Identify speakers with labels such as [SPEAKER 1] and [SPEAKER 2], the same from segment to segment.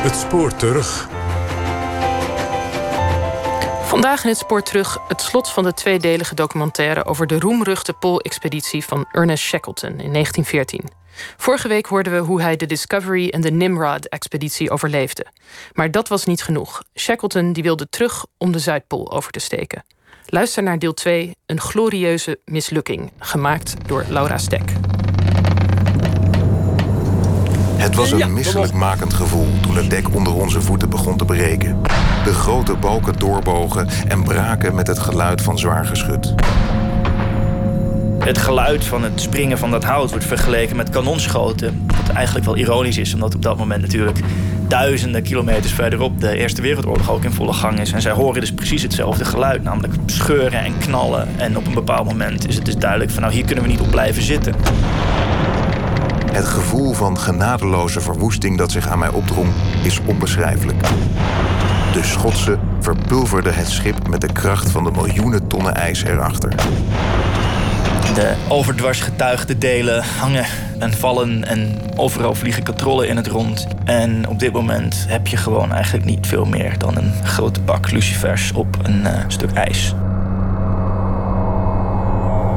[SPEAKER 1] Het spoor terug.
[SPEAKER 2] Vandaag in het spoor terug het slot van de tweedelige documentaire over de roemruchte Pool-expeditie van Ernest Shackleton in 1914. Vorige week hoorden we hoe hij de Discovery en de Nimrod-expeditie overleefde. Maar dat was niet genoeg. Shackleton die wilde terug om de Zuidpool over te steken. Luister naar deel 2, een glorieuze mislukking, gemaakt door Laura Stek.
[SPEAKER 3] Het was een misselijkmakend gevoel toen het dek onder onze voeten begon te breken. De grote balken doorbogen en braken met het geluid van zwaar geschut.
[SPEAKER 4] Het geluid van het springen van dat hout wordt vergeleken met kanonschoten. Wat eigenlijk wel ironisch is, omdat op dat moment natuurlijk duizenden kilometers verderop de Eerste Wereldoorlog ook in volle gang is. En zij horen dus precies hetzelfde geluid, namelijk scheuren en knallen. En op een bepaald moment is het dus duidelijk van nou hier kunnen we niet op blijven zitten.
[SPEAKER 3] Het gevoel van genadeloze verwoesting dat zich aan mij opdrong is onbeschrijfelijk. De Schotse verpulverde het schip met de kracht van de miljoenen tonnen ijs erachter.
[SPEAKER 4] De overdwars getuigde delen hangen en vallen en overal vliegen katrollen in het rond. En op dit moment heb je gewoon eigenlijk niet veel meer dan een grote bak lucifers op een uh, stuk ijs.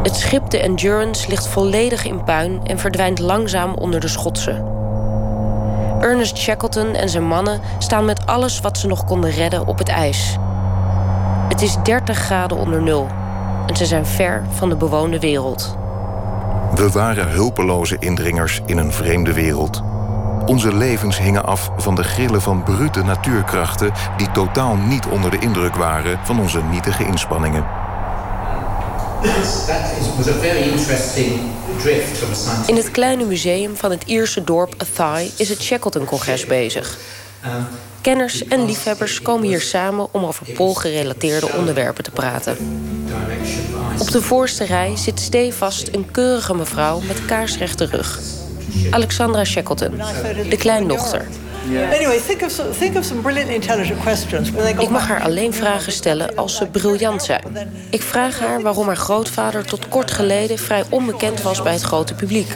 [SPEAKER 5] Het schip de Endurance ligt volledig in puin en verdwijnt langzaam onder de Schotse. Ernest Shackleton en zijn mannen staan met alles wat ze nog konden redden op het ijs. Het is 30 graden onder nul en ze zijn ver van de bewoonde wereld.
[SPEAKER 3] We waren hulpeloze indringers in een vreemde wereld. Onze levens hingen af van de grillen van brute natuurkrachten die totaal niet onder de indruk waren van onze nietige inspanningen.
[SPEAKER 5] In het kleine museum van het Ierse dorp Athy is het Shackleton-congres bezig. Kenners en liefhebbers komen hier samen om over Pool-gerelateerde onderwerpen te praten. Op de voorste rij zit stevast een keurige mevrouw met kaarsrechte rug. Alexandra Shackleton, de kleindochter. Ik mag haar alleen vragen stellen als ze briljant zijn. Ik vraag haar waarom haar grootvader tot kort geleden vrij onbekend was bij het grote publiek.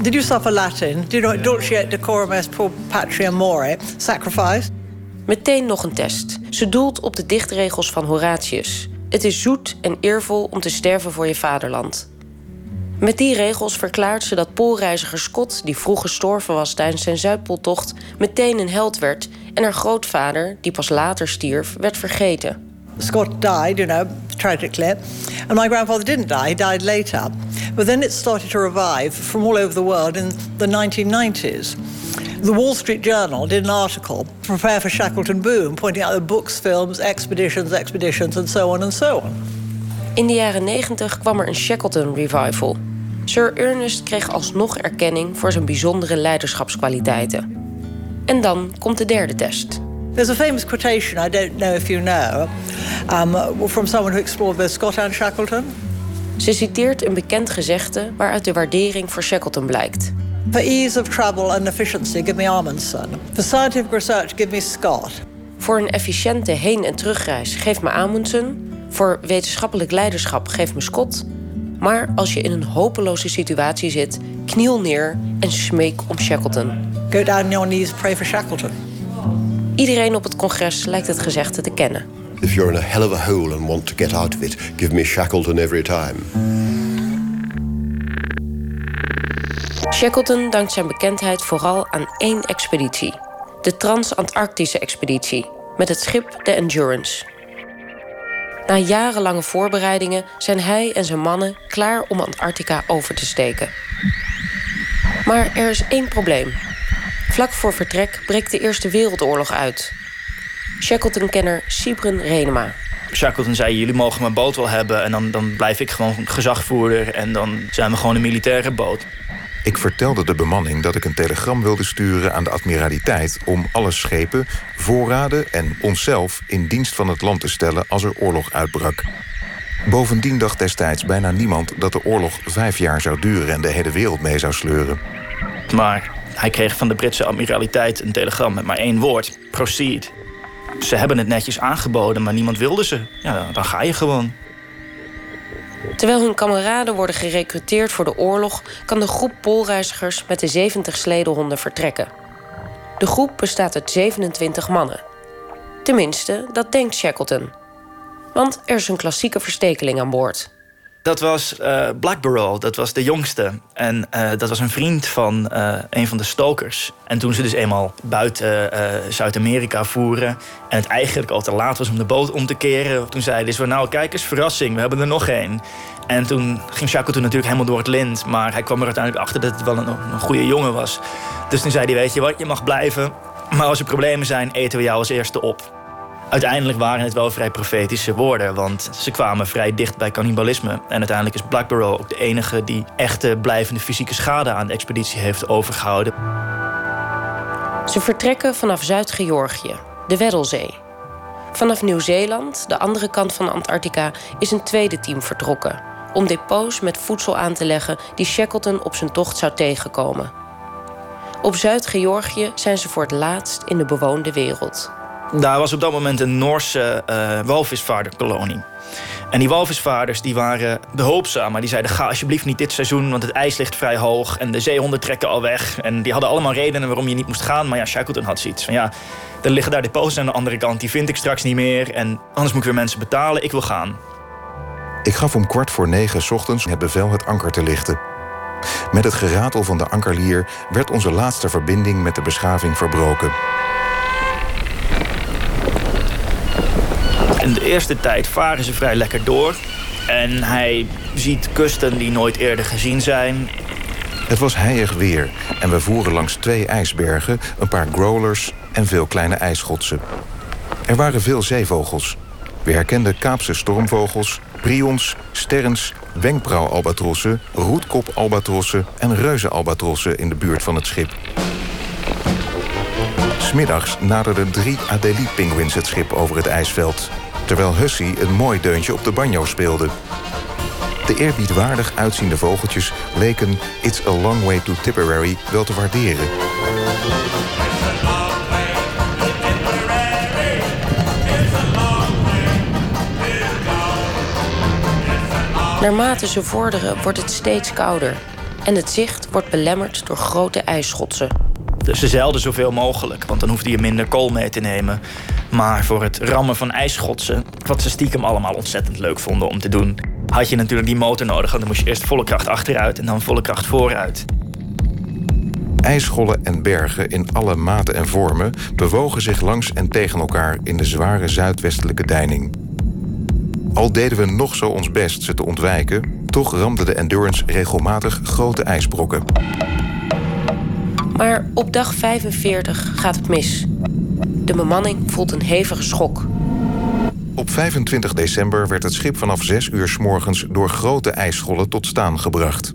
[SPEAKER 6] Did you suffer Latin? Do you know dulce decorum est pro patria more? Sacrifice?
[SPEAKER 5] Meteen nog een test. Ze doelt op de dichtregels van Horatius. Het is zoet en eervol om te sterven voor je vaderland. Met die regels verklaart ze dat poolreiziger Scott, die vroeg gestorven was tijdens zijn Zuidpooltocht, meteen een held werd en haar grootvader, die pas later stierf, werd vergeten.
[SPEAKER 6] Scott died, you know, tragically, and my grandfather didn't die, he died later. But then it started to revive from all over the world in the 1990s. The Wall Street Journal did an article, Prepare for Shackleton Boom, pointing out the books, films, expeditions, expeditions, and so on and so on.
[SPEAKER 5] In de jaren 90 kwam er een Shackleton revival. Sir Ernest kreeg alsnog erkenning voor zijn bijzondere leiderschapskwaliteiten. En dan komt de derde test.
[SPEAKER 6] There's a famous quotation, I don't know if you know, um, from someone who explored both Scott and Shackleton.
[SPEAKER 5] Ze citeert een bekend gezegde waaruit de waardering voor Shackleton blijkt.
[SPEAKER 6] For ease of travel and efficiency, give me Amundsen. For scientific research, give me Scott.
[SPEAKER 5] Voor een efficiënte heen- en terugreis, geef me Amundsen. Voor wetenschappelijk leiderschap, geef me Scott. Maar als je in een hopeloze situatie zit, kniel neer en smeek om Shackleton.
[SPEAKER 6] Go down on your knees, pray for Shackleton.
[SPEAKER 5] Iedereen op het congres lijkt het gezegde te kennen.
[SPEAKER 7] If you're in a hell of a hole and want to get out of it, give me Shackleton every time.
[SPEAKER 5] Shackleton dankt zijn bekendheid vooral aan één expeditie. De Trans-Antarctische expeditie, met het schip de Endurance. Na jarenlange voorbereidingen zijn hij en zijn mannen klaar om Antarctica over te steken. Maar er is één probleem. Vlak voor vertrek breekt de Eerste Wereldoorlog uit. Shackleton-kenner Sibren Renema.
[SPEAKER 4] Shackleton zei, jullie mogen mijn boot wel hebben... en dan, dan blijf ik gewoon gezagvoerder... en dan zijn we gewoon een militaire boot.
[SPEAKER 3] Ik vertelde de bemanning dat ik een telegram wilde sturen aan de admiraliteit om alle schepen, voorraden en onszelf in dienst van het land te stellen als er oorlog uitbrak. Bovendien dacht destijds bijna niemand dat de oorlog vijf jaar zou duren en de hele wereld mee zou sleuren.
[SPEAKER 4] Maar hij kreeg van de Britse admiraliteit een telegram met maar één woord: proceed. Ze hebben het netjes aangeboden, maar niemand wilde ze. Ja, dan ga je gewoon.
[SPEAKER 5] Terwijl hun kameraden worden gerekruteerd voor de oorlog, kan de groep poolreizigers met de 70 sledehonden vertrekken. De groep bestaat uit 27 mannen. Tenminste, dat denkt Shackleton. Want er is een klassieke verstekeling aan boord.
[SPEAKER 4] Dat was uh, Blackborough, dat was de jongste. En uh, dat was een vriend van uh, een van de stokers. En toen ze dus eenmaal buiten Zuid-Amerika voeren... en het eigenlijk al te laat was om de boot om te keren... toen zeiden ze, nou kijk eens, verrassing, we hebben er nog één. En toen ging Shackleton natuurlijk helemaal door het lint... maar hij kwam er uiteindelijk achter dat het wel een, een goede jongen was. Dus toen zei hij, weet je wat, je mag blijven... maar als er problemen zijn, eten we jou als eerste op. Uiteindelijk waren het wel vrij profetische woorden, want ze kwamen vrij dicht bij cannibalisme. En uiteindelijk is Blackborough ook de enige die echte blijvende fysieke schade aan de expeditie heeft overgehouden.
[SPEAKER 5] Ze vertrekken vanaf Zuid-Georgië, de Weddellzee. Vanaf Nieuw-Zeeland, de andere kant van Antarctica, is een tweede team vertrokken om depots met voedsel aan te leggen die Shackleton op zijn tocht zou tegenkomen. Op Zuid-Georgië zijn ze voor het laatst in de bewoonde wereld.
[SPEAKER 4] Daar was op dat moment een Noorse uh, walvisvaarderkolonie. En die walvisvaarders die waren behulpzaam, maar die zeiden: ga alsjeblieft niet dit seizoen, want het ijs ligt vrij hoog en de zeehonden trekken al weg. En die hadden allemaal redenen waarom je niet moest gaan. Maar ja, Shackleton had zoiets ja, er liggen daar depots aan de andere kant, die vind ik straks niet meer. En anders moet ik weer mensen betalen, ik wil gaan.
[SPEAKER 3] Ik gaf om kwart voor negen ochtends het bevel het anker te lichten. Met het geratel van de ankerlier werd onze laatste verbinding met de beschaving verbroken.
[SPEAKER 4] In de eerste tijd varen ze vrij lekker door. En hij ziet kusten die nooit eerder gezien zijn.
[SPEAKER 3] Het was heilig weer en we voeren langs twee ijsbergen, een paar growlers en veel kleine ijsschotsen. Er waren veel zeevogels. We herkenden Kaapse stormvogels, prions, sterns, wenkbrauwalbatrossen, roetkopalbatrossen en reuzenalbatrossen in de buurt van het schip. Smiddags naderden drie Adelie-pinguïns het schip over het ijsveld terwijl Hussey een mooi deuntje op de banjo speelde. De eerbiedwaardig uitziende vogeltjes leken It's a Long Way to Tipperary wel te waarderen.
[SPEAKER 5] Naarmate ze vorderen wordt het steeds kouder en het zicht wordt belemmerd door grote ijsschotsen.
[SPEAKER 4] Dus ze zeilden zoveel mogelijk, want dan hoefde je minder kool mee te nemen. Maar voor het rammen van ijsschotsen, wat ze stiekem allemaal ontzettend leuk vonden om te doen, had je natuurlijk die motor nodig. Want dan moest je eerst volle kracht achteruit en dan volle kracht vooruit.
[SPEAKER 3] IJsschollen en bergen in alle maten en vormen bewogen zich langs en tegen elkaar in de zware zuidwestelijke deining. Al deden we nog zo ons best ze te ontwijken, toch ramde de Endurance regelmatig grote ijsbrokken.
[SPEAKER 5] Maar op dag 45 gaat het mis. De bemanning voelt een hevige schok.
[SPEAKER 3] Op 25 december werd het schip vanaf 6 uur s morgens door grote ijsschollen tot staan gebracht.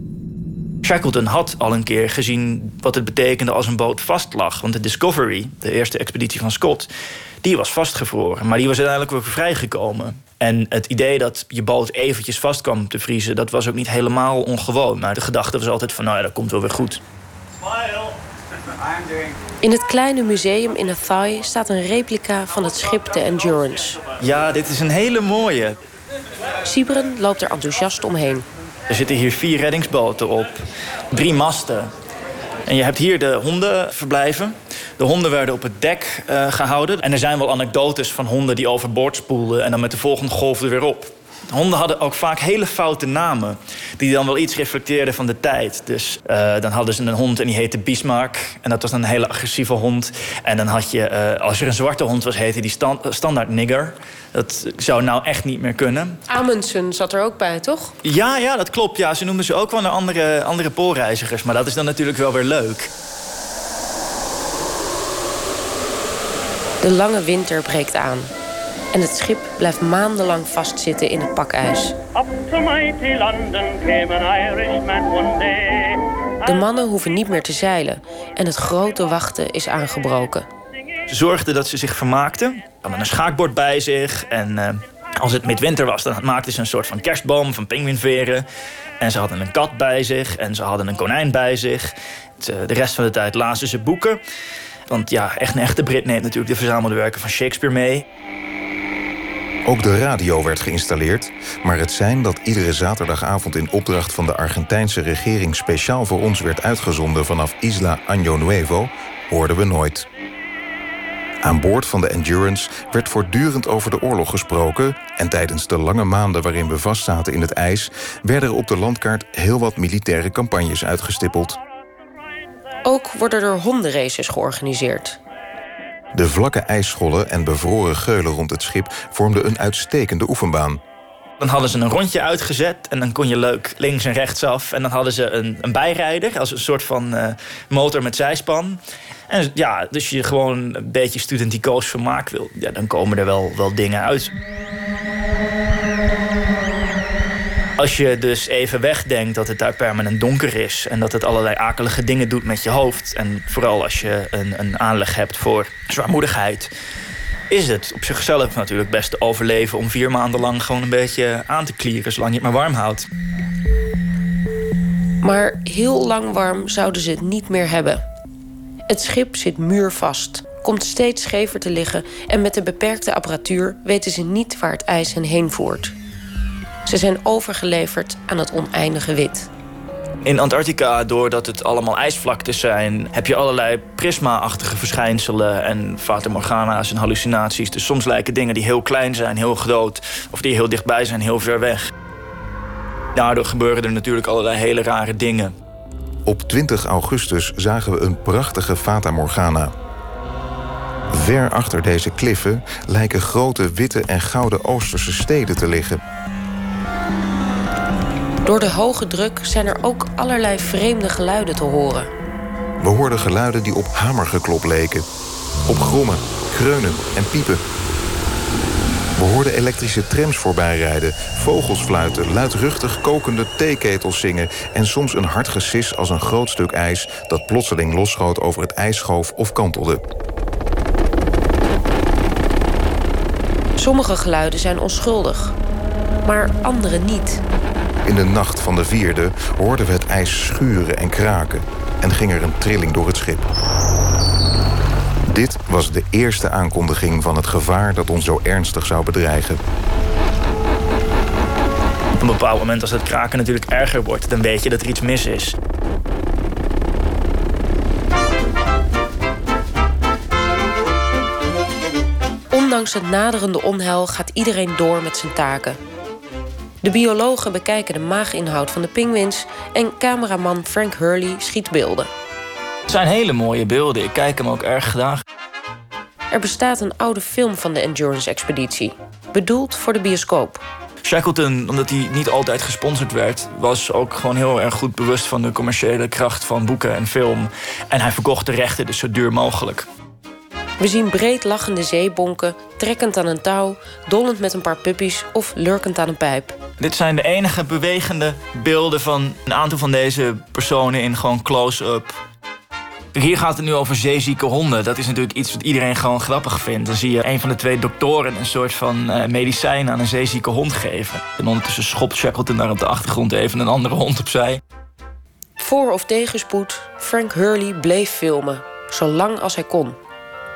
[SPEAKER 4] Shackleton had al een keer gezien wat het betekende als een boot vastlag. Want de Discovery, de eerste expeditie van Scott, die was vastgevroren. Maar die was uiteindelijk weer vrijgekomen. En het idee dat je boot eventjes vast kwam te vriezen, dat was ook niet helemaal ongewoon. Maar de gedachte was altijd van, nou ja, dat komt wel weer goed.
[SPEAKER 5] In het kleine museum in Athy staat een replica van het schip de Endurance.
[SPEAKER 4] Ja, dit is een hele mooie.
[SPEAKER 5] Sibren loopt er enthousiast omheen.
[SPEAKER 4] Er zitten hier vier reddingsboten op, drie masten. En je hebt hier de honden verblijven. De honden werden op het dek uh, gehouden. En er zijn wel anekdotes van honden die overboord spoelden... en dan met de volgende golf er weer op. Honden hadden ook vaak hele foute namen. Die dan wel iets reflecteerden van de tijd. Dus uh, dan hadden ze een hond en die heette Bismarck. En dat was een hele agressieve hond. En dan had je, uh, als er een zwarte hond was, heette die stand, standaard nigger. Dat zou nou echt niet meer kunnen.
[SPEAKER 5] Amundsen zat er ook bij, toch?
[SPEAKER 4] Ja, ja, dat klopt. Ja, ze noemden ze ook wel naar andere, andere poolreizigers. Maar dat is dan natuurlijk wel weer leuk.
[SPEAKER 5] De lange winter breekt aan en het schip blijft maandenlang vastzitten in het pakijs. De mannen hoeven niet meer te zeilen en het grote wachten is aangebroken.
[SPEAKER 4] Ze zorgden dat ze zich vermaakten. Ze hadden een schaakbord bij zich en uh, als het midwinter was, dan maakten ze een soort van kerstboom van pinguïnveren. En ze hadden een kat bij zich en ze hadden een konijn bij zich. De rest van de tijd lazen ze boeken. Want ja, echt een echte Brit neemt natuurlijk de verzamelde werken van Shakespeare mee.
[SPEAKER 3] Ook de radio werd geïnstalleerd, maar het zijn dat iedere zaterdagavond in opdracht van de Argentijnse regering speciaal voor ons werd uitgezonden vanaf Isla Año Nuevo, hoorden we nooit. Aan boord van de Endurance werd voortdurend over de oorlog gesproken... en tijdens de lange maanden waarin we vastzaten in het ijs... werden er op de landkaart heel wat militaire campagnes uitgestippeld.
[SPEAKER 5] Ook worden er hondenraces georganiseerd.
[SPEAKER 3] De vlakke ijsschollen en bevroren geulen rond het schip... vormden een uitstekende oefenbaan.
[SPEAKER 4] Dan hadden ze een rondje uitgezet en dan kon je leuk links en rechts af. En dan hadden ze een, een bijrijder als een soort van uh, motor met zijspan. En ja, dus je gewoon een beetje studenticoos vermaak wil, ja, dan komen er wel, wel dingen uit. Als je dus even wegdenkt dat het daar permanent donker is... en dat het allerlei akelige dingen doet met je hoofd... en vooral als je een, een aanleg hebt voor zwaarmoedigheid... is het op zichzelf natuurlijk best te overleven... om vier maanden lang gewoon een beetje aan te klieren... zolang je het maar warm houdt.
[SPEAKER 5] Maar heel lang warm zouden ze het niet meer hebben. Het schip zit muurvast, komt steeds schever te liggen... en met de beperkte apparatuur weten ze niet waar het ijs hen heen voert. Ze zijn overgeleverd aan het oneindige wit.
[SPEAKER 4] In Antarctica, doordat het allemaal ijsvlaktes zijn... heb je allerlei prisma-achtige verschijnselen... en fata morgana's en hallucinaties. Dus soms lijken dingen die heel klein zijn, heel groot... of die heel dichtbij zijn, heel ver weg. Daardoor gebeuren er natuurlijk allerlei hele rare dingen.
[SPEAKER 3] Op 20 augustus zagen we een prachtige Fata Morgana. Ver achter deze kliffen lijken grote witte en gouden Oosterse steden te liggen.
[SPEAKER 5] Door de hoge druk zijn er ook allerlei vreemde geluiden te horen.
[SPEAKER 3] We hoorden geluiden die op hamergeklop leken. Op grommen, kreunen en piepen. We hoorden elektrische trams voorbijrijden, vogels fluiten, luidruchtig kokende theeketels zingen en soms een hard gesis als een groot stuk ijs dat plotseling losschoot over het ijs schoof of kantelde.
[SPEAKER 5] Sommige geluiden zijn onschuldig, maar andere niet.
[SPEAKER 3] In de nacht van de vierde hoorden we het ijs schuren en kraken en ging er een trilling door het schip. Dit was de eerste aankondiging van het gevaar dat ons zo ernstig zou bedreigen.
[SPEAKER 4] Op een bepaald moment als het kraken natuurlijk erger wordt... dan weet je dat er iets mis is.
[SPEAKER 5] Ondanks het naderende onheil gaat iedereen door met zijn taken. De biologen bekijken de maaginhoud van de pinguïns... en cameraman Frank Hurley schiet beelden.
[SPEAKER 4] Het zijn hele mooie beelden. Ik kijk hem ook erg graag.
[SPEAKER 5] Er bestaat een oude film van de Endurance-expeditie. Bedoeld voor de bioscoop.
[SPEAKER 4] Shackleton, omdat hij niet altijd gesponsord werd... was ook gewoon heel erg goed bewust van de commerciële kracht van boeken en film. En hij verkocht de rechten dus zo duur mogelijk.
[SPEAKER 5] We zien breed lachende zeebonken, trekkend aan een touw... dollend met een paar puppies of lurkend aan een pijp.
[SPEAKER 4] Dit zijn de enige bewegende beelden van een aantal van deze personen... in gewoon close-up hier gaat het nu over zeezieke honden. Dat is natuurlijk iets wat iedereen gewoon grappig vindt. Dan zie je een van de twee doktoren een soort van uh, medicijn aan een zeezieke hond geven. En ondertussen schopt Shackleton daar op de achtergrond even een andere hond opzij.
[SPEAKER 5] Voor of tegenspoed, Frank Hurley bleef filmen, zolang als hij kon.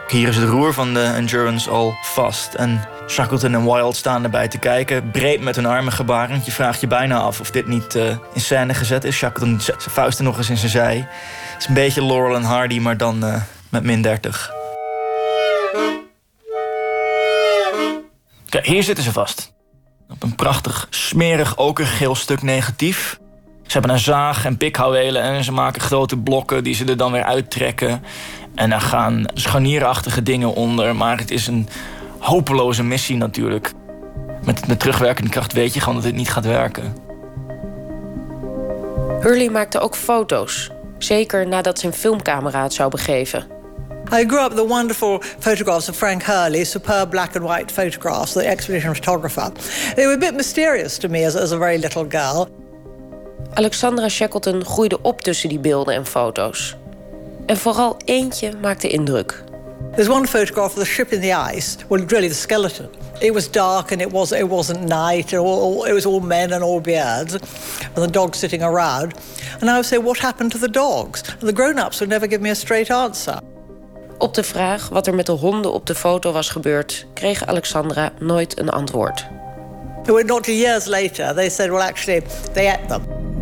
[SPEAKER 4] Hier is het roer van de Endurance al vast. En Shackleton en Wild staan erbij te kijken, breed met hun armen gebaren. Je vraagt je bijna af of dit niet uh, in scène gezet is. Shackleton zet zijn vuisten nog eens in zijn zij. Het is een beetje Laurel en Hardy, maar dan uh, met min 30. Kijk, hier zitten ze vast. Op een prachtig, smerig, okergeel stuk negatief. Ze hebben een zaag en pikhouwelen en ze maken grote blokken die ze er dan weer uittrekken. En daar gaan scharnierachtige dingen onder, maar het is een hopeloze missie natuurlijk. Met, met terugwerkende kracht weet je gewoon dat dit niet gaat werken.
[SPEAKER 5] Hurley maakte ook foto's. Zeker nadat zijn filmcamera het zou begeven.
[SPEAKER 6] I grew up with the wonderful photographs of Frank Hurley, superb black and white photographs, the expedition photographer. They were a bit mysterious to me as, as a very little girl.
[SPEAKER 5] Alexandra Shackleton groeide op tussen die beelden en foto's. En vooral eentje maakte indruk.
[SPEAKER 6] There's one photograph of the ship in the ice, well, really the skeleton. It was dark and it, was, it wasn't night, it, all, it was all men and all beards, and the dogs sitting around. And I would say, What happened to the dogs? And the grown ups would never give me a straight answer.
[SPEAKER 5] Op de vraag wat er met de honden op de foto was gebeurd, kreeg Alexandra nooit een antwoord.
[SPEAKER 6] Not years later, they said, well, actually, they ate them.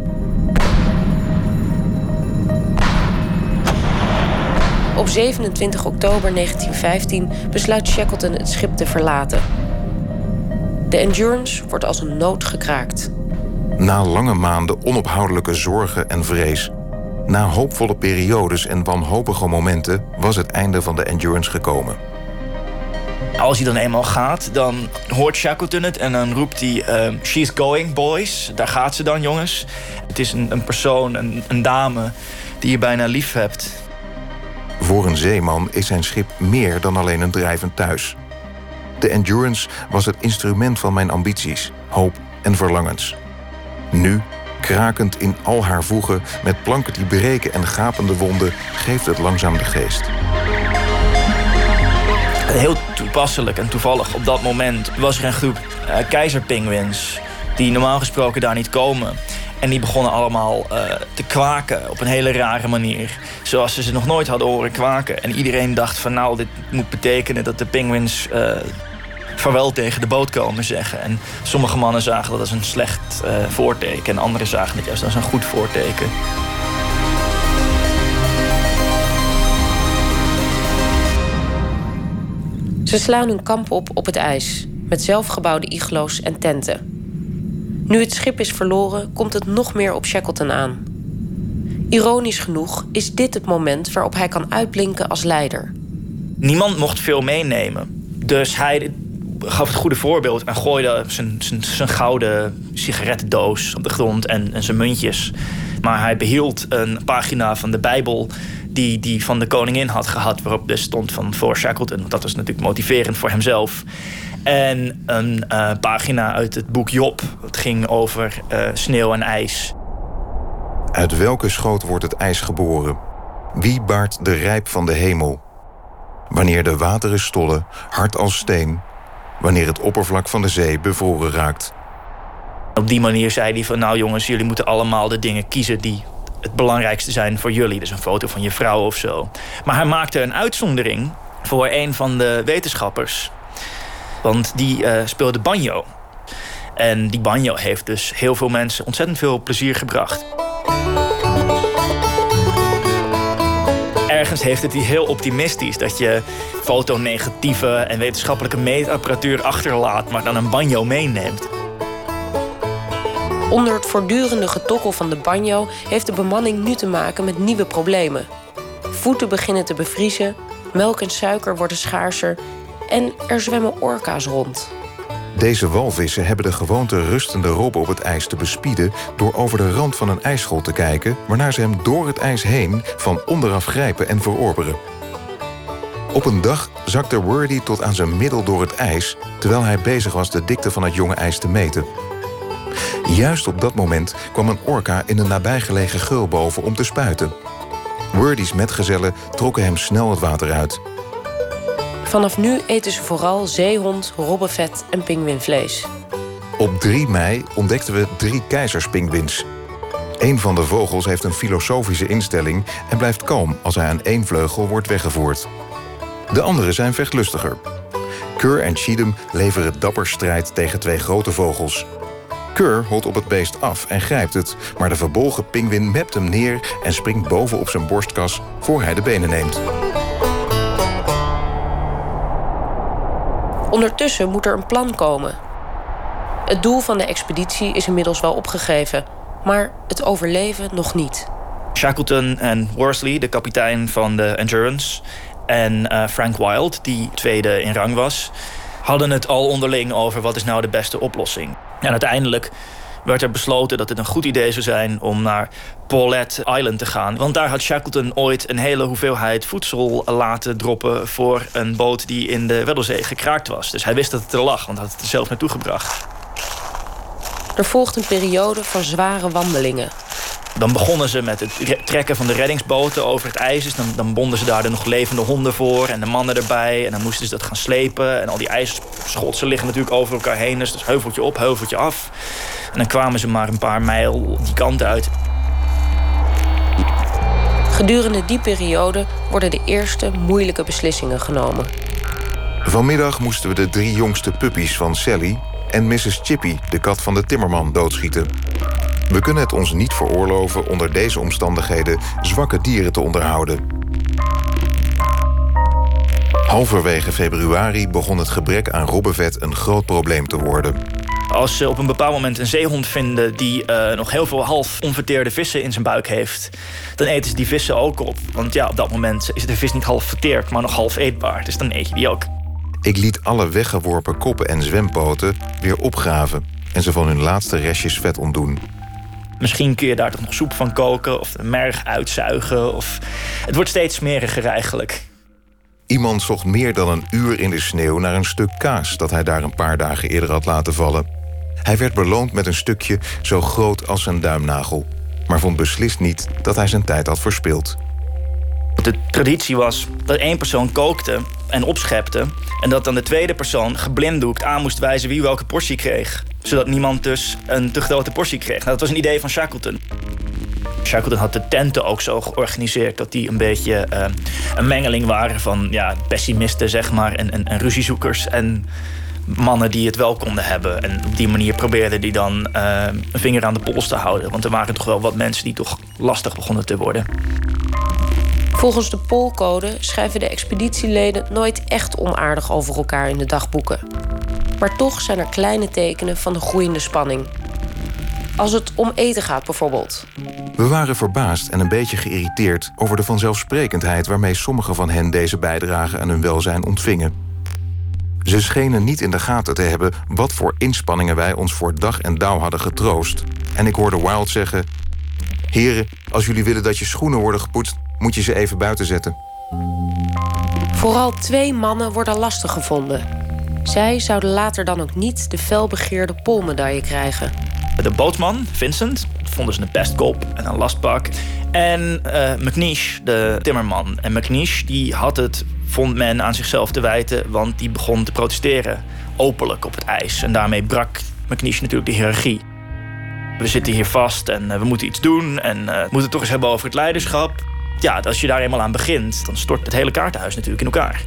[SPEAKER 5] Op 27 oktober 1915 besluit Shackleton het schip te verlaten. De Endurance wordt als een nood gekraakt.
[SPEAKER 3] Na lange maanden onophoudelijke zorgen en vrees, na hoopvolle periodes en wanhopige momenten, was het einde van de Endurance gekomen.
[SPEAKER 4] Als hij dan eenmaal gaat, dan hoort Shackleton het en dan roept hij: uh, She's going, boys. Daar gaat ze dan, jongens. Het is een, een persoon, een, een dame die je bijna lief hebt.
[SPEAKER 3] Voor een zeeman is zijn schip meer dan alleen een drijvend thuis. De Endurance was het instrument van mijn ambities, hoop en verlangens. Nu, krakend in al haar voegen, met planken die breken en gapende wonden, geeft het langzaam de geest.
[SPEAKER 4] Heel toepasselijk en toevallig op dat moment was er een groep uh, keizerpinguïns die normaal gesproken daar niet komen. En die begonnen allemaal uh, te kwaken op een hele rare manier. Zoals ze ze nog nooit hadden horen kwaken. En iedereen dacht van nou, dit moet betekenen dat de penguins uh, vaarwel tegen de boot komen zeggen. En sommige mannen zagen dat als een slecht uh, voorteken. En anderen zagen het juist als een goed voorteken.
[SPEAKER 5] Ze slaan hun kamp op op het ijs, met zelfgebouwde iglo's en tenten. Nu het schip is verloren, komt het nog meer op Shackleton aan. Ironisch genoeg is dit het moment waarop hij kan uitblinken als leider.
[SPEAKER 4] Niemand mocht veel meenemen. Dus hij gaf het goede voorbeeld en gooide zijn, zijn, zijn gouden sigarettendoos op de grond en, en zijn muntjes. Maar hij behield een pagina van de Bijbel die die van de koningin had gehad, waarop dus stond van voor Shackleton. Dat was natuurlijk motiverend voor hemzelf. En een uh, pagina uit het boek Job. Het ging over uh, sneeuw en ijs.
[SPEAKER 3] Uit welke schoot wordt het ijs geboren? Wie baart de rijp van de hemel? Wanneer de wateren stollen, hard als steen. Wanneer het oppervlak van de zee bevroren raakt.
[SPEAKER 4] Op die manier zei hij van nou jongens, jullie moeten allemaal de dingen kiezen die het belangrijkste zijn voor jullie. Dus een foto van je vrouw of zo. Maar hij maakte een uitzondering voor een van de wetenschappers. Want die uh, speelde banjo. En die banjo heeft dus heel veel mensen ontzettend veel plezier gebracht. Ergens heeft het die heel optimistisch dat je fotonegatieve en wetenschappelijke meetapparatuur achterlaat, maar dan een banjo meeneemt.
[SPEAKER 5] Onder het voortdurende getokkel van de banjo heeft de bemanning nu te maken met nieuwe problemen. Voeten beginnen te bevriezen, melk en suiker worden schaarser en er zwemmen orka's rond.
[SPEAKER 3] Deze walvissen hebben de gewoonte rustende Rob op het ijs te bespieden... door over de rand van een ijsschol te kijken... waarna ze hem door het ijs heen van onderaf grijpen en verorberen. Op een dag zakte Wordy tot aan zijn middel door het ijs... terwijl hij bezig was de dikte van het jonge ijs te meten. Juist op dat moment kwam een orka in een nabijgelegen geul boven om te spuiten. Wordy's metgezellen trokken hem snel het water uit...
[SPEAKER 5] Vanaf nu eten ze vooral zeehond, robbenvet en pinguïnvlees.
[SPEAKER 3] Op 3 mei ontdekten we drie keizerspinguïns. Een van de vogels heeft een filosofische instelling en blijft kalm als hij aan één vleugel wordt weggevoerd. De andere zijn vechtlustiger. Keur en Cheatham leveren dapper strijd tegen twee grote vogels. Keur holt op het beest af en grijpt het, maar de verbolgen pinguïn mept hem neer en springt boven op zijn borstkas voor hij de benen neemt.
[SPEAKER 5] Ondertussen moet er een plan komen. Het doel van de expeditie is inmiddels wel opgegeven, maar het overleven nog niet.
[SPEAKER 4] Shackleton en Worsley, de kapitein van de Endurance, en uh, Frank Wild, die tweede in rang was, hadden het al onderling over wat is nou de beste oplossing. En uiteindelijk werd er besloten dat het een goed idee zou zijn om naar Paulet Island te gaan. Want daar had Shackleton ooit een hele hoeveelheid voedsel laten droppen voor een boot die in de Weddellzee gekraakt was. Dus hij wist dat het er lag, want hij had het er zelf naartoe gebracht.
[SPEAKER 5] Er volgt een periode van zware wandelingen.
[SPEAKER 4] Dan begonnen ze met het trekken van de reddingsboten over het ijs. Dus dan, dan bonden ze daar de nog levende honden voor en de mannen erbij. En dan moesten ze dat gaan slepen. En al die ijsschotsen liggen natuurlijk over elkaar heen. Dus, heuveltje op, heuveltje af. En dan kwamen ze maar een paar mijl die kant uit.
[SPEAKER 5] Gedurende die periode worden de eerste moeilijke beslissingen genomen.
[SPEAKER 3] Vanmiddag moesten we de drie jongste puppies van Sally en Mrs. Chippy, de kat van de timmerman, doodschieten. We kunnen het ons niet veroorloven onder deze omstandigheden zwakke dieren te onderhouden. Halverwege februari begon het gebrek aan robbenvet een groot probleem te worden.
[SPEAKER 4] Als ze op een bepaald moment een zeehond vinden die uh, nog heel veel half onverteerde vissen in zijn buik heeft, dan eten ze die vissen ook op. Want ja, op dat moment is de vis niet half verteerd, maar nog half eetbaar. Dus dan eet je die ook.
[SPEAKER 3] Ik liet alle weggeworpen koppen en zwempoten weer opgraven en ze van hun laatste restjes vet ontdoen.
[SPEAKER 4] Misschien kun je daar toch nog soep van koken of de merg uitzuigen. Of... Het wordt steeds smeriger eigenlijk.
[SPEAKER 3] Iemand zocht meer dan een uur in de sneeuw naar een stuk kaas dat hij daar een paar dagen eerder had laten vallen. Hij werd beloond met een stukje zo groot als een duimnagel, maar vond beslist niet dat hij zijn tijd had verspild.
[SPEAKER 4] De traditie was dat één persoon kookte en opschepte... en dat dan de tweede persoon geblinddoekt aan moest wijzen wie welke portie kreeg. Zodat niemand dus een te grote portie kreeg. Nou, dat was een idee van Shackleton. Shackleton had de tenten ook zo georganiseerd dat die een beetje uh, een mengeling waren van ja, pessimisten, zeg maar, en, en, en ruziezoekers. En mannen die het wel konden hebben. En op die manier probeerden die dan uh, een vinger aan de pols te houden. Want er waren toch wel wat mensen die toch lastig begonnen te worden.
[SPEAKER 5] Volgens de Poolcode schrijven de expeditieleden nooit echt onaardig over elkaar in de dagboeken. Maar toch zijn er kleine tekenen van de groeiende spanning. Als het om eten gaat bijvoorbeeld.
[SPEAKER 3] We waren verbaasd en een beetje geïrriteerd over de vanzelfsprekendheid waarmee sommigen van hen deze bijdrage aan hun welzijn ontvingen. Ze schenen niet in de gaten te hebben wat voor inspanningen wij ons voor dag en dauw hadden getroost. En ik hoorde Wild zeggen: Heren, als jullie willen dat je schoenen worden gepoetst, moet je ze even buiten zetten.
[SPEAKER 5] Vooral twee mannen worden lastig gevonden. Zij zouden later dan ook niet de felbegeerde polmedaille krijgen.
[SPEAKER 4] De bootman, Vincent, vonden ze een pestkop en een lastbak. En uh, McNish, de timmerman. En McNish die had het, vond men, aan zichzelf te wijten... want die begon te protesteren, openlijk op het ijs. En daarmee brak McNish natuurlijk de hiërarchie. We zitten hier vast en uh, we moeten iets doen... en uh, we moeten het toch eens hebben over het leiderschap ja, als je daar eenmaal aan begint, dan stort het hele kaartenhuis natuurlijk in elkaar.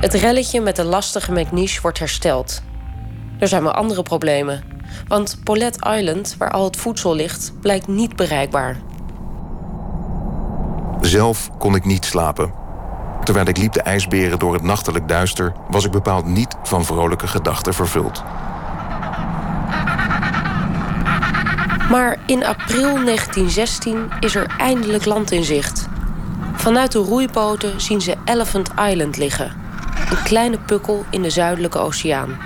[SPEAKER 5] Het relletje met de lastige McNiche wordt hersteld. Er zijn wel andere problemen. Want Paulette Island, waar al het voedsel ligt, blijkt niet bereikbaar.
[SPEAKER 3] Zelf kon ik niet slapen. Terwijl ik liep de ijsberen door het nachtelijk duister, was ik bepaald niet van vrolijke gedachten vervuld.
[SPEAKER 5] Maar in april 1916 is er eindelijk land in zicht. Vanuit de roeipoten zien ze Elephant Island liggen. Een kleine pukkel in de zuidelijke oceaan.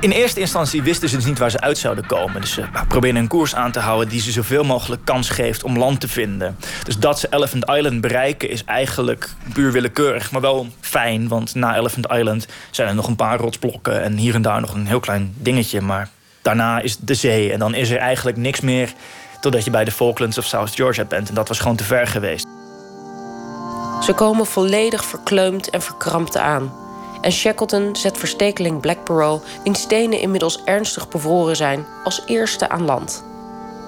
[SPEAKER 4] In eerste instantie wisten ze dus niet waar ze uit zouden komen. Dus ze proberen een koers aan te houden die ze zoveel mogelijk kans geeft om land te vinden. Dus dat ze Elephant Island bereiken is eigenlijk puur willekeurig, maar wel fijn. Want na Elephant Island zijn er nog een paar rotsblokken en hier en daar nog een heel klein dingetje. Maar daarna is de zee. En dan is er eigenlijk niks meer totdat je bij de Falklands of South Georgia bent. En dat was gewoon te ver geweest.
[SPEAKER 5] Ze komen volledig verkleumd en verkrampt aan. En Shackleton zet verstekeling Blackborough, wiens stenen inmiddels ernstig bevroren zijn, als eerste aan land.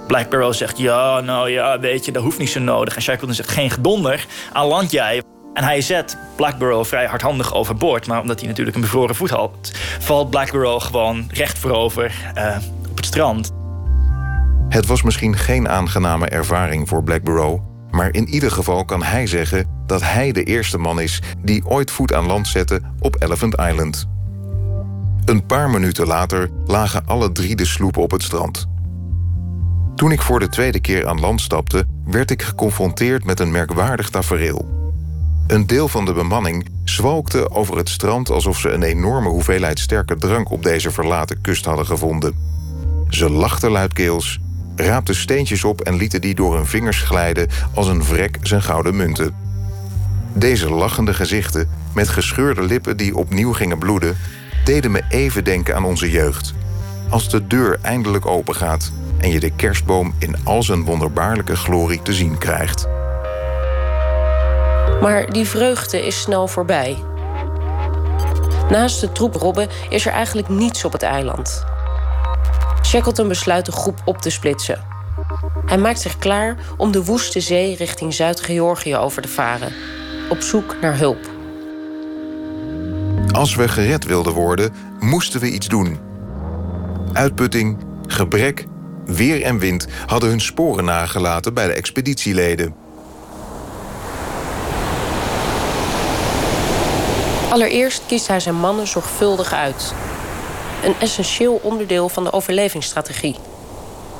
[SPEAKER 4] Blackborough zegt: Ja, nou ja, weet je, dat hoeft niet zo nodig. En Shackleton zegt: Geen gedonder, aan land jij. En hij zet Blackborough vrij hardhandig overboord. Maar omdat hij natuurlijk een bevroren voet had, valt Blackborough gewoon recht voorover uh, op het strand.
[SPEAKER 3] Het was misschien geen aangename ervaring voor Blackborough. Maar in ieder geval kan hij zeggen dat hij de eerste man is die ooit voet aan land zette op Elephant Island. Een paar minuten later lagen alle drie de sloepen op het strand. Toen ik voor de tweede keer aan land stapte, werd ik geconfronteerd met een merkwaardig tafereel. Een deel van de bemanning zwalkte over het strand alsof ze een enorme hoeveelheid sterke drank op deze verlaten kust hadden gevonden. Ze lachten luidkeels, raapten steentjes op en lieten die door hun vingers glijden als een vrek zijn gouden munten. Deze lachende gezichten, met gescheurde lippen die opnieuw gingen bloeden, deden me even denken aan onze jeugd. Als de deur eindelijk opengaat en je de kerstboom in al zijn wonderbaarlijke glorie te zien krijgt.
[SPEAKER 5] Maar die vreugde is snel voorbij. Naast de troep robben is er eigenlijk niets op het eiland. Shackleton besluit de groep op te splitsen. Hij maakt zich klaar om de woeste zee richting Zuid-Georgië over te varen, op zoek naar hulp.
[SPEAKER 3] Als we gered wilden worden, moesten we iets doen. Uitputting, gebrek, weer en wind hadden hun sporen nagelaten bij de expeditieleden.
[SPEAKER 5] Allereerst kiest hij zijn mannen zorgvuldig uit. Een essentieel onderdeel van de overlevingsstrategie.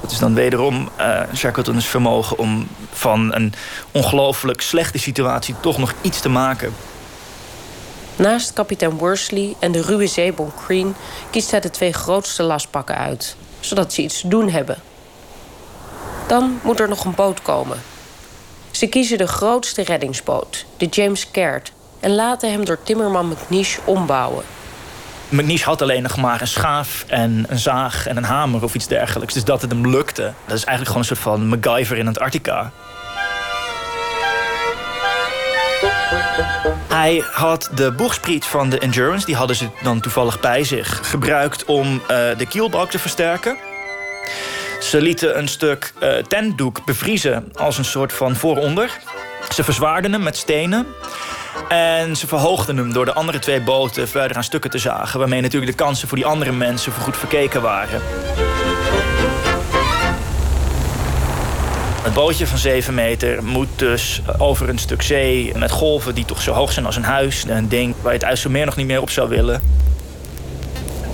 [SPEAKER 4] Dat is dan wederom uh, Shackleton's vermogen om van een ongelooflijk slechte situatie toch nog iets te maken.
[SPEAKER 5] Naast kapitein Worsley en de ruwe zeebom Crean kiest hij de twee grootste lastpakken uit, zodat ze iets te doen hebben. Dan moet er nog een boot komen. Ze kiezen de grootste reddingsboot, de James Caird, en laten hem door timmerman McNish ombouwen.
[SPEAKER 4] McNish had alleen nog maar een schaaf en een zaag en een hamer of iets dergelijks. Dus dat het hem lukte, dat is eigenlijk gewoon een soort van MacGyver in Antarctica. Hij had de boegspriet van de Endurance, die hadden ze dan toevallig bij zich, gebruikt om uh, de kielbalk te versterken. Ze lieten een stuk uh, tentdoek bevriezen als een soort van vooronder. Ze verzwaarden hem met stenen. En ze verhoogden hem door de andere twee boten verder aan stukken te zagen... waarmee natuurlijk de kansen voor die andere mensen goed verkeken waren. Het bootje van 7 meter moet dus over een stuk zee... met golven die toch zo hoog zijn als een huis. Een ding waar je het IJsselmeer nog niet meer op zou willen.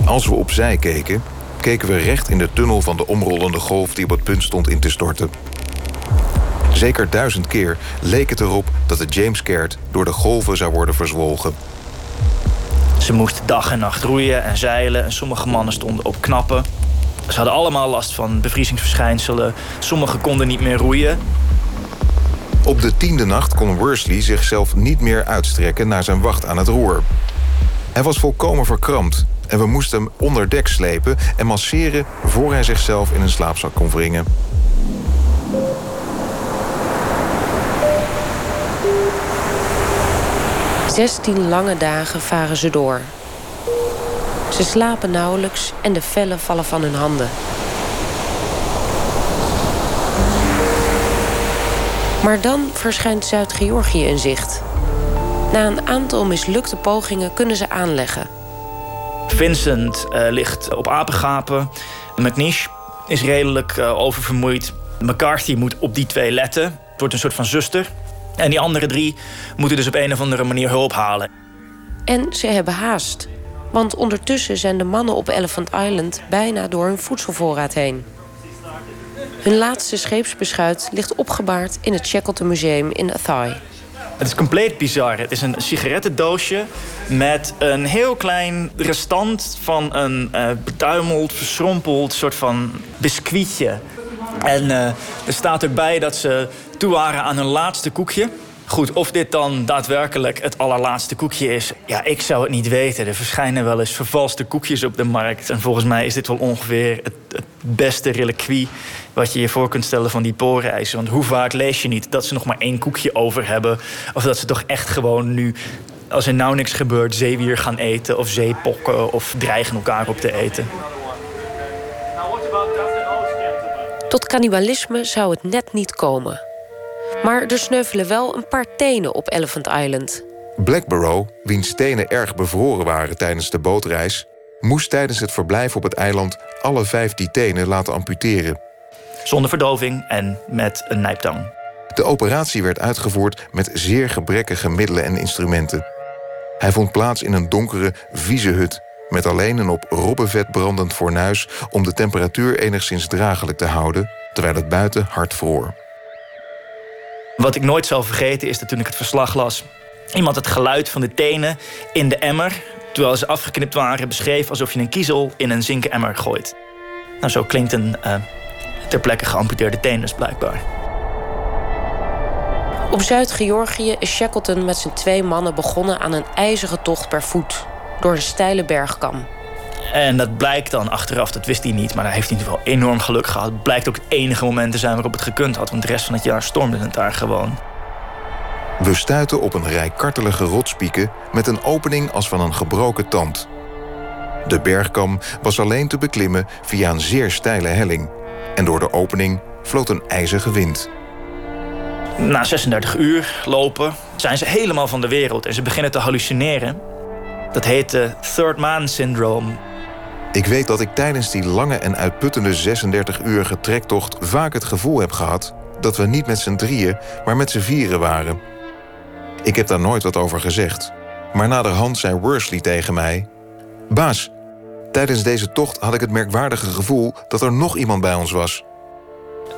[SPEAKER 3] Als we opzij keken, keken we recht in de tunnel van de omrollende golf... die op het punt stond in te storten. Zeker duizend keer leek het erop dat de James Caird door de golven zou worden verzwolgen.
[SPEAKER 4] Ze moesten dag en nacht roeien en zeilen en sommige mannen stonden op knappen. Ze hadden allemaal last van bevriezingsverschijnselen. Sommigen konden niet meer roeien.
[SPEAKER 3] Op de tiende nacht kon Worsley zichzelf niet meer uitstrekken naar zijn wacht aan het roer. Hij was volkomen verkrampt en we moesten hem onder dek slepen en masseren voor hij zichzelf in een slaapzak kon wringen.
[SPEAKER 5] Zestien lange dagen varen ze door. Ze slapen nauwelijks en de vellen vallen van hun handen. Maar dan verschijnt Zuid-Georgië in zicht. Na een aantal mislukte pogingen kunnen ze aanleggen.
[SPEAKER 4] Vincent uh, ligt op apengapen. McNish is redelijk uh, oververmoeid. McCarthy moet op die twee letten. Het wordt een soort van zuster. En die andere drie moeten dus op een of andere manier hulp halen.
[SPEAKER 5] En ze hebben haast. Want ondertussen zijn de mannen op Elephant Island bijna door hun voedselvoorraad heen. Hun laatste scheepsbeschuit ligt opgebaard in het Shackleton Museum in Athy.
[SPEAKER 4] Het is compleet bizar. Het is een sigarettendoosje met een heel klein restant van een uh, betuimeld, verschrompeld soort van biscuitje. En uh, er staat erbij dat ze toe waren aan hun laatste koekje. Goed, of dit dan daadwerkelijk het allerlaatste koekje is, ja, ik zou het niet weten. Er verschijnen wel eens vervalste koekjes op de markt. En volgens mij is dit wel ongeveer het, het beste reliquie wat je je voor kunt stellen van die poorreizen. Want hoe vaak lees je niet dat ze nog maar één koekje over hebben? Of dat ze toch echt gewoon nu, als er nou niks gebeurt, zeewier gaan eten of zeepokken of dreigen elkaar op te eten.
[SPEAKER 5] Tot cannibalisme zou het net niet komen. Maar er sneuvelen wel een paar tenen op Elephant Island.
[SPEAKER 3] Blackborough, wiens tenen erg bevroren waren tijdens de bootreis, moest tijdens het verblijf op het eiland alle vijf die tenen laten amputeren.
[SPEAKER 4] Zonder verdoving en met een nijptang.
[SPEAKER 3] De operatie werd uitgevoerd met zeer gebrekkige middelen en instrumenten. Hij vond plaats in een donkere, vieze hut met alleen een op robbenvet brandend fornuis om de temperatuur enigszins dragelijk te houden, terwijl het buiten hard vroor.
[SPEAKER 4] Wat ik nooit zal vergeten is dat toen ik het verslag las, iemand het geluid van de tenen in de emmer, terwijl ze afgeknipt waren, beschreef alsof je een kiezel in een zinken emmer gooit. Nou, zo klinkt een uh, ter plekke geamputeerde teen dus blijkbaar.
[SPEAKER 5] Op Zuid-Georgië is Shackleton met zijn twee mannen begonnen aan een ijzeren tocht per voet door een steile bergkam.
[SPEAKER 4] En dat blijkt dan achteraf, dat wist hij niet, maar daar heeft hij in ieder geval enorm geluk gehad. Het blijkt ook het enige moment te zijn waarop het gekund had, want de rest van het jaar stormde het daar gewoon.
[SPEAKER 3] We stuiten op een rij kartelige rotspieken met een opening als van een gebroken tand. De bergkam was alleen te beklimmen via een zeer steile helling. En door de opening vloot een ijzige wind.
[SPEAKER 4] Na 36 uur lopen zijn ze helemaal van de wereld en ze beginnen te hallucineren. Dat heet de Third Man Syndrome.
[SPEAKER 3] Ik weet dat ik tijdens die lange en uitputtende 36-urige trektocht vaak het gevoel heb gehad dat we niet met z'n drieën, maar met z'n vieren waren. Ik heb daar nooit wat over gezegd, maar naderhand zei Worsley tegen mij: Baas, tijdens deze tocht had ik het merkwaardige gevoel dat er nog iemand bij ons was.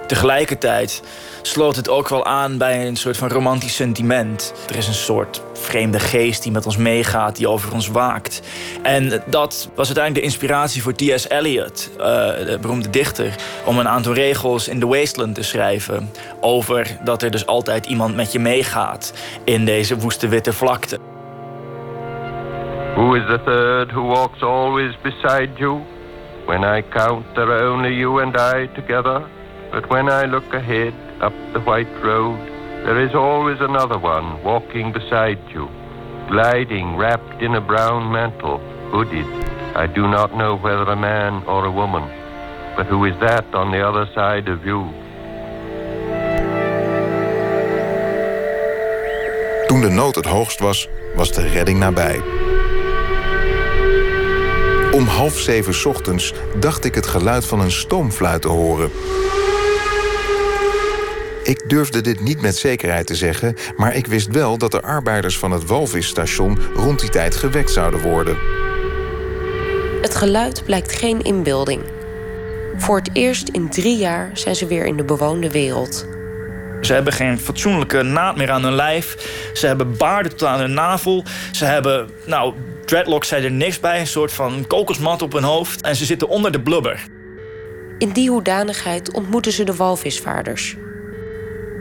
[SPEAKER 4] Tegelijkertijd sloot het ook wel aan bij een soort van romantisch sentiment. Er is een soort vreemde geest die met ons meegaat, die over ons waakt. En dat was uiteindelijk de inspiratie voor T.S. Eliot, uh, de beroemde dichter, om een aantal regels in The Wasteland te schrijven. Over dat er dus altijd iemand met je meegaat in deze woeste witte vlakte.
[SPEAKER 1] Who is the third who walks always beside you? When I count, there are only you and I together. But when I look ahead up the white road, there is always another one walking beside you, gliding wrapped in a brown mantle, hooded. I do not know whether a man or a woman, but who is that on the other side of you?
[SPEAKER 3] Toen de nood het hoogst was, was de redding nabij. Om half zeven ochtends dacht ik het geluid van een stoomfluit te horen. Ik durfde dit niet met zekerheid te zeggen, maar ik wist wel dat de arbeiders van het walvisstation rond die tijd gewekt zouden worden.
[SPEAKER 5] Het geluid blijkt geen inbeelding. Voor het eerst in drie jaar zijn ze weer in de bewoonde wereld.
[SPEAKER 4] Ze hebben geen fatsoenlijke naad meer aan hun lijf. Ze hebben baarden tot aan hun navel. Ze hebben, nou, dreadlocks zijn er niks bij. Een soort van kokosmat op hun hoofd. En ze zitten onder de blubber.
[SPEAKER 5] In die hoedanigheid ontmoeten ze de walvisvaarders.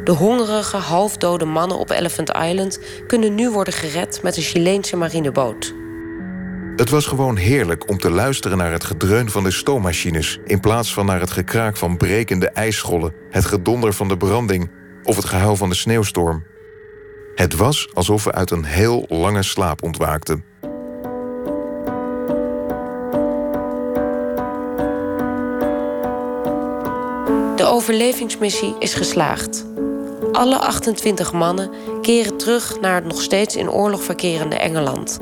[SPEAKER 5] De hongerige, halfdode mannen op Elephant Island kunnen nu worden gered met een Chileense marineboot.
[SPEAKER 3] Het was gewoon heerlijk om te luisteren naar het gedreun van de stoommachines... in plaats van naar het gekraak van brekende ijsschollen... het gedonder van de branding of het gehuil van de sneeuwstorm. Het was alsof we uit een heel lange slaap ontwaakten.
[SPEAKER 5] De overlevingsmissie is geslaagd. Alle 28 mannen keren terug naar het nog steeds in oorlog verkerende Engeland.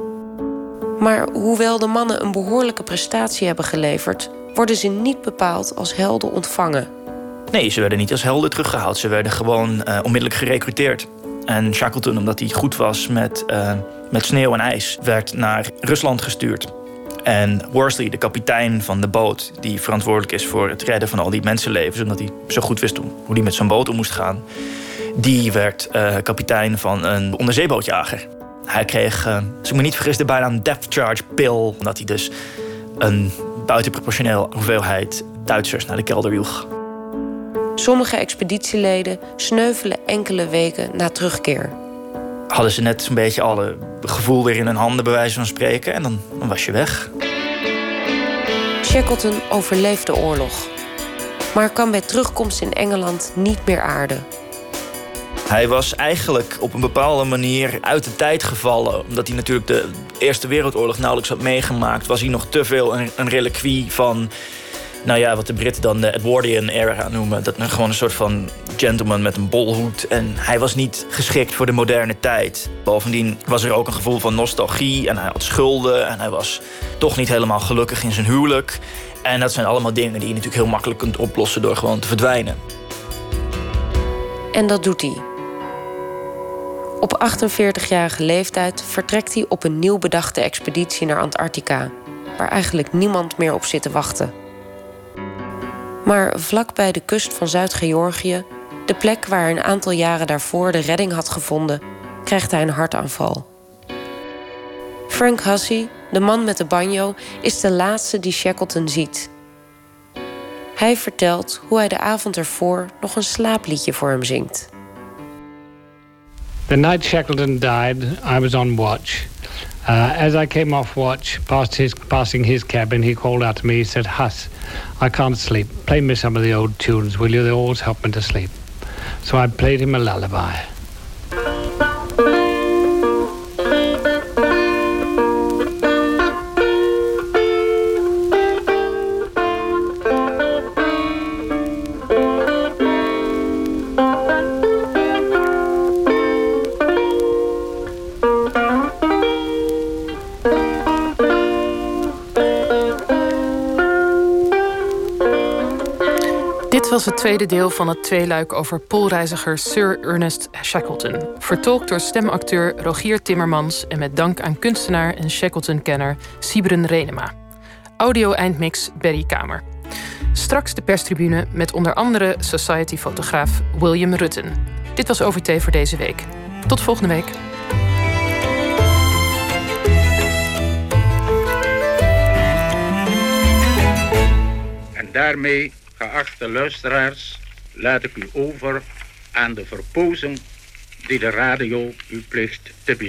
[SPEAKER 5] Maar hoewel de mannen een behoorlijke prestatie hebben geleverd, worden ze niet bepaald als helden ontvangen.
[SPEAKER 4] Nee, ze werden niet als helden teruggehaald. Ze werden gewoon uh, onmiddellijk gerecruiteerd. En Shackleton, omdat hij goed was met, uh, met sneeuw en ijs, werd naar Rusland gestuurd. En Worsley, de kapitein van de boot, die verantwoordelijk is voor het redden van al die mensenlevens, omdat hij zo goed wist hoe hij met zijn boot om moest gaan, die werd uh, kapitein van een onderzeebootjager. Hij kreeg, uh, als ik me niet vergis, de bijnaam Depth Charge Pill. Omdat hij dus een buitenproportioneel hoeveelheid Duitsers naar de kelder joeg.
[SPEAKER 5] Sommige expeditieleden sneuvelen enkele weken na terugkeer.
[SPEAKER 4] Hadden ze net een beetje alle gevoel weer in hun handen, bij wijze van spreken, en dan, dan was je weg.
[SPEAKER 5] Shackleton overleeft de oorlog, maar kan bij terugkomst in Engeland niet meer aarden.
[SPEAKER 4] Hij was eigenlijk op een bepaalde manier uit de tijd gevallen. Omdat hij natuurlijk de Eerste Wereldoorlog nauwelijks had meegemaakt... was hij nog te veel een, een reliquie van... Nou ja, wat de Britten dan de Edwardian era noemen. Dat gewoon een soort van gentleman met een bolhoed. En hij was niet geschikt voor de moderne tijd. Bovendien was er ook een gevoel van nostalgie. En hij had schulden. En hij was toch niet helemaal gelukkig in zijn huwelijk. En dat zijn allemaal dingen die je natuurlijk heel makkelijk kunt oplossen... door gewoon te verdwijnen.
[SPEAKER 5] En dat doet hij. Op 48-jarige leeftijd vertrekt hij op een nieuw bedachte expeditie naar Antarctica, waar eigenlijk niemand meer op zit te wachten. Maar vlak bij de kust van Zuid-Georgië, de plek waar een aantal jaren daarvoor de redding had gevonden, krijgt hij een hartaanval. Frank Hussey, de man met de banjo, is de laatste die Shackleton ziet. Hij vertelt hoe hij de avond ervoor nog een slaapliedje voor hem zingt.
[SPEAKER 8] The night Shackleton died, I was on watch. Uh, as I came off watch, past his, passing his cabin, he called out to me. He said, Huss, I can't sleep. Play me some of the old tunes, will you? They always help me to sleep. So I played him a lullaby.
[SPEAKER 2] Was het tweede deel van het tweeluik over poolreiziger Sir Ernest Shackleton. Vertolkt door stemacteur Rogier Timmermans en met dank aan kunstenaar en Shackleton-kenner Sibren Renema. Audio-eindmix Berry Kamer. Straks de perstribune met onder andere Society-fotograaf William Rutten. Dit was OVT voor deze week. Tot volgende week.
[SPEAKER 9] En daarmee, geachte luisteraars, laat ik u over aan de verpozen die de radio u plicht te bieden.